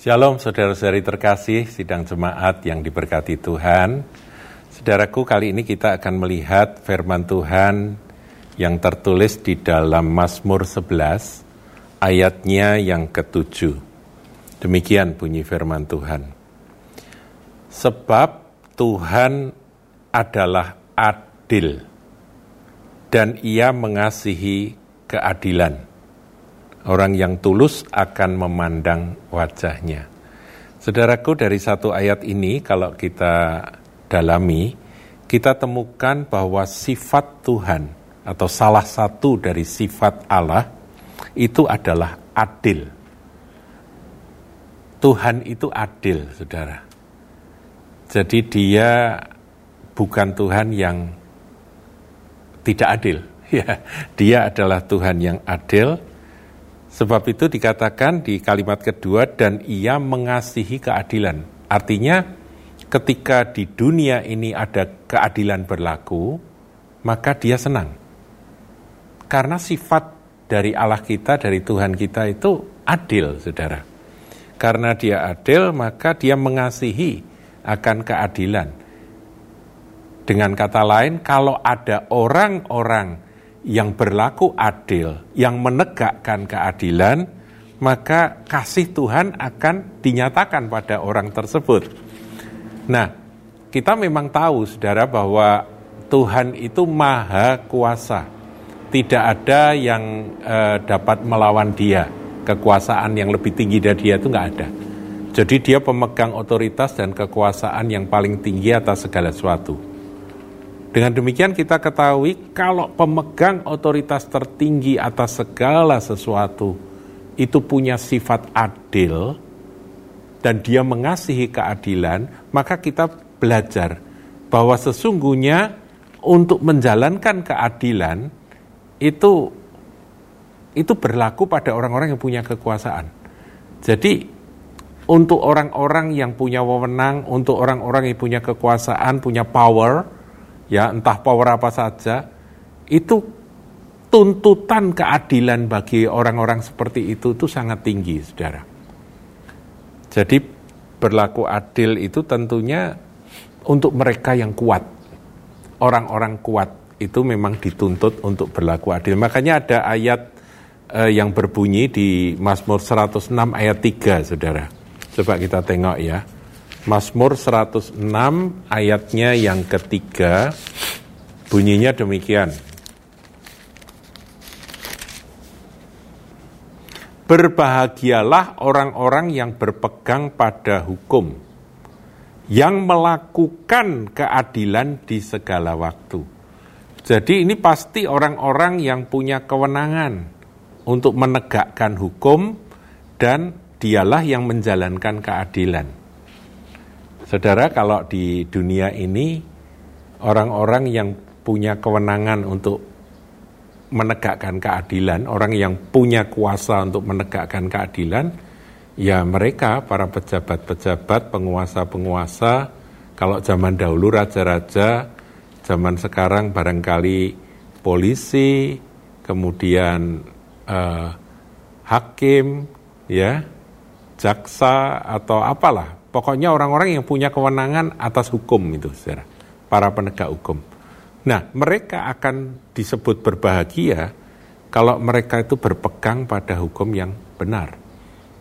Shalom saudara-saudari terkasih, sidang jemaat yang diberkati Tuhan. Saudaraku, kali ini kita akan melihat firman Tuhan yang tertulis di dalam Mazmur 11, ayatnya yang ketujuh. Demikian bunyi firman Tuhan. Sebab Tuhan adalah adil dan ia mengasihi keadilan Orang yang tulus akan memandang wajahnya. Saudaraku, dari satu ayat ini, kalau kita dalami, kita temukan bahwa sifat Tuhan atau salah satu dari sifat Allah itu adalah adil. Tuhan itu adil, saudara. Jadi, Dia bukan Tuhan yang tidak adil. Ya, dia adalah Tuhan yang adil, Sebab itu dikatakan di kalimat kedua, dan ia mengasihi keadilan. Artinya ketika di dunia ini ada keadilan berlaku, maka dia senang. Karena sifat dari Allah kita, dari Tuhan kita itu adil, saudara. Karena dia adil, maka dia mengasihi akan keadilan. Dengan kata lain, kalau ada orang-orang yang berlaku adil, yang menegakkan keadilan, maka kasih Tuhan akan dinyatakan pada orang tersebut. Nah, kita memang tahu, saudara, bahwa Tuhan itu maha kuasa. Tidak ada yang eh, dapat melawan dia. Kekuasaan yang lebih tinggi dari dia itu nggak ada. Jadi dia pemegang otoritas dan kekuasaan yang paling tinggi atas segala sesuatu. Dengan demikian kita ketahui kalau pemegang otoritas tertinggi atas segala sesuatu itu punya sifat adil dan dia mengasihi keadilan, maka kita belajar bahwa sesungguhnya untuk menjalankan keadilan itu itu berlaku pada orang-orang yang punya kekuasaan. Jadi untuk orang-orang yang punya wewenang, untuk orang-orang yang punya kekuasaan, punya power, ya entah power apa saja, itu tuntutan keadilan bagi orang-orang seperti itu itu sangat tinggi, saudara. Jadi berlaku adil itu tentunya untuk mereka yang kuat. Orang-orang kuat itu memang dituntut untuk berlaku adil. Makanya ada ayat eh, yang berbunyi di Mazmur 106 ayat 3, Saudara. Coba kita tengok ya. Mazmur 106 ayatnya yang ketiga bunyinya demikian. Berbahagialah orang-orang yang berpegang pada hukum, yang melakukan keadilan di segala waktu. Jadi ini pasti orang-orang yang punya kewenangan untuk menegakkan hukum dan dialah yang menjalankan keadilan. Saudara, kalau di dunia ini orang-orang yang punya kewenangan untuk menegakkan keadilan, orang yang punya kuasa untuk menegakkan keadilan, ya mereka para pejabat-pejabat, penguasa-penguasa, kalau zaman dahulu raja-raja, zaman sekarang barangkali polisi, kemudian eh, hakim, ya, jaksa atau apalah Pokoknya orang-orang yang punya kewenangan atas hukum itu, saudara. Para penegak hukum. Nah, mereka akan disebut berbahagia kalau mereka itu berpegang pada hukum yang benar.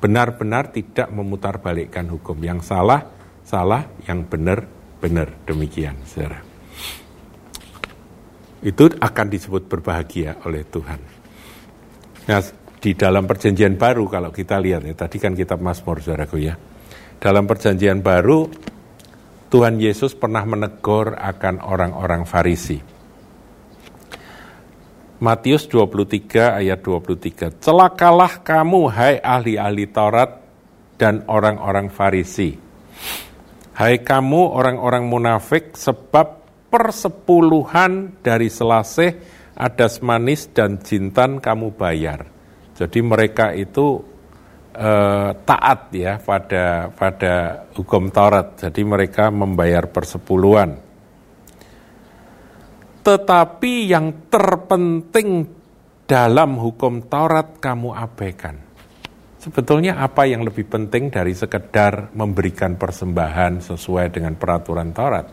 Benar-benar tidak memutarbalikkan hukum. Yang salah, salah. Yang benar, benar. Demikian, saudara. Itu akan disebut berbahagia oleh Tuhan. Nah, di dalam perjanjian baru kalau kita lihat ya, tadi kan kitab Mazmur, saudaraku ya dalam perjanjian baru Tuhan Yesus pernah menegur akan orang-orang Farisi. Matius 23 ayat 23. Celakalah kamu hai ahli-ahli Taurat dan orang-orang Farisi. Hai kamu orang-orang munafik sebab persepuluhan dari selasih adas manis dan jintan kamu bayar. Jadi mereka itu eh, taat ya pada pada hukum Taurat. Jadi mereka membayar persepuluhan. Tetapi yang terpenting dalam hukum Taurat kamu abaikan. Sebetulnya apa yang lebih penting dari sekedar memberikan persembahan sesuai dengan peraturan Taurat?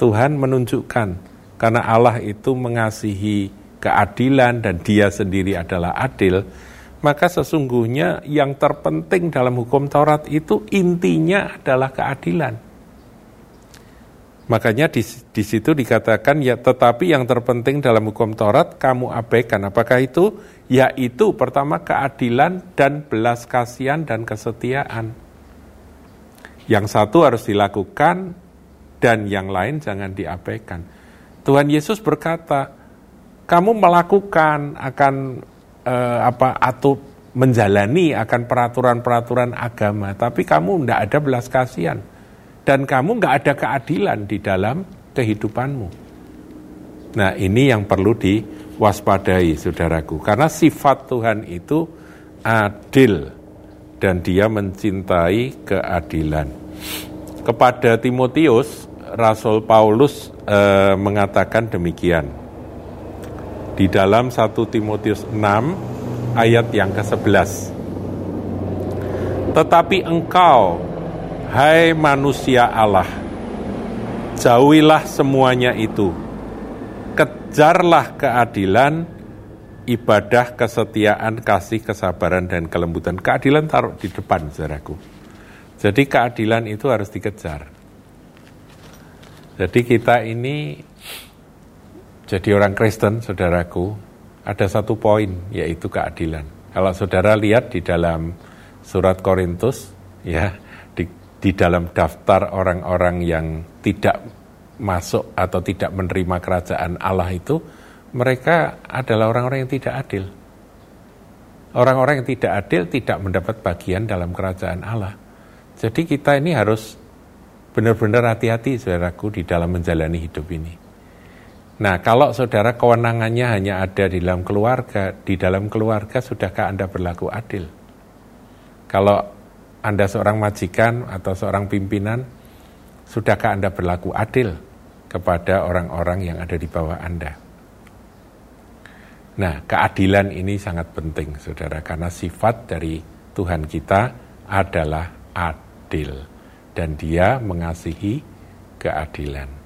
Tuhan menunjukkan karena Allah itu mengasihi keadilan dan dia sendiri adalah adil, maka sesungguhnya yang terpenting dalam hukum Taurat itu intinya adalah keadilan. Makanya di, di situ dikatakan ya tetapi yang terpenting dalam hukum Taurat kamu abaikan. Apakah itu? Yaitu pertama keadilan dan belas kasihan dan kesetiaan. Yang satu harus dilakukan dan yang lain jangan diabaikan. Tuhan Yesus berkata, kamu melakukan akan eh, apa atau menjalani akan peraturan-peraturan agama, tapi kamu tidak ada belas kasihan dan kamu nggak ada keadilan di dalam kehidupanmu. Nah ini yang perlu diwaspadai saudaraku, karena sifat Tuhan itu adil dan dia mencintai keadilan. Kepada Timotius, Rasul Paulus eh, mengatakan demikian. Di dalam 1 Timotius 6 ayat yang ke-11. Tetapi engkau Hai manusia Allah, jauhilah semuanya itu. Kejarlah keadilan, ibadah, kesetiaan, kasih, kesabaran, dan kelembutan. Keadilan taruh di depan, saudaraku. Jadi keadilan itu harus dikejar. Jadi kita ini jadi orang Kristen, saudaraku, ada satu poin, yaitu keadilan. Kalau saudara lihat di dalam surat Korintus, ya, di dalam daftar orang-orang yang tidak masuk atau tidak menerima kerajaan Allah itu, mereka adalah orang-orang yang tidak adil. Orang-orang yang tidak adil tidak mendapat bagian dalam kerajaan Allah. Jadi kita ini harus benar-benar hati-hati saudaraku di dalam menjalani hidup ini. Nah kalau saudara kewenangannya hanya ada di dalam keluarga, di dalam keluarga sudahkah Anda berlaku adil? Kalau anda seorang majikan atau seorang pimpinan, sudahkah Anda berlaku adil kepada orang-orang yang ada di bawah Anda? Nah, keadilan ini sangat penting, saudara, karena sifat dari Tuhan kita adalah adil, dan Dia mengasihi keadilan.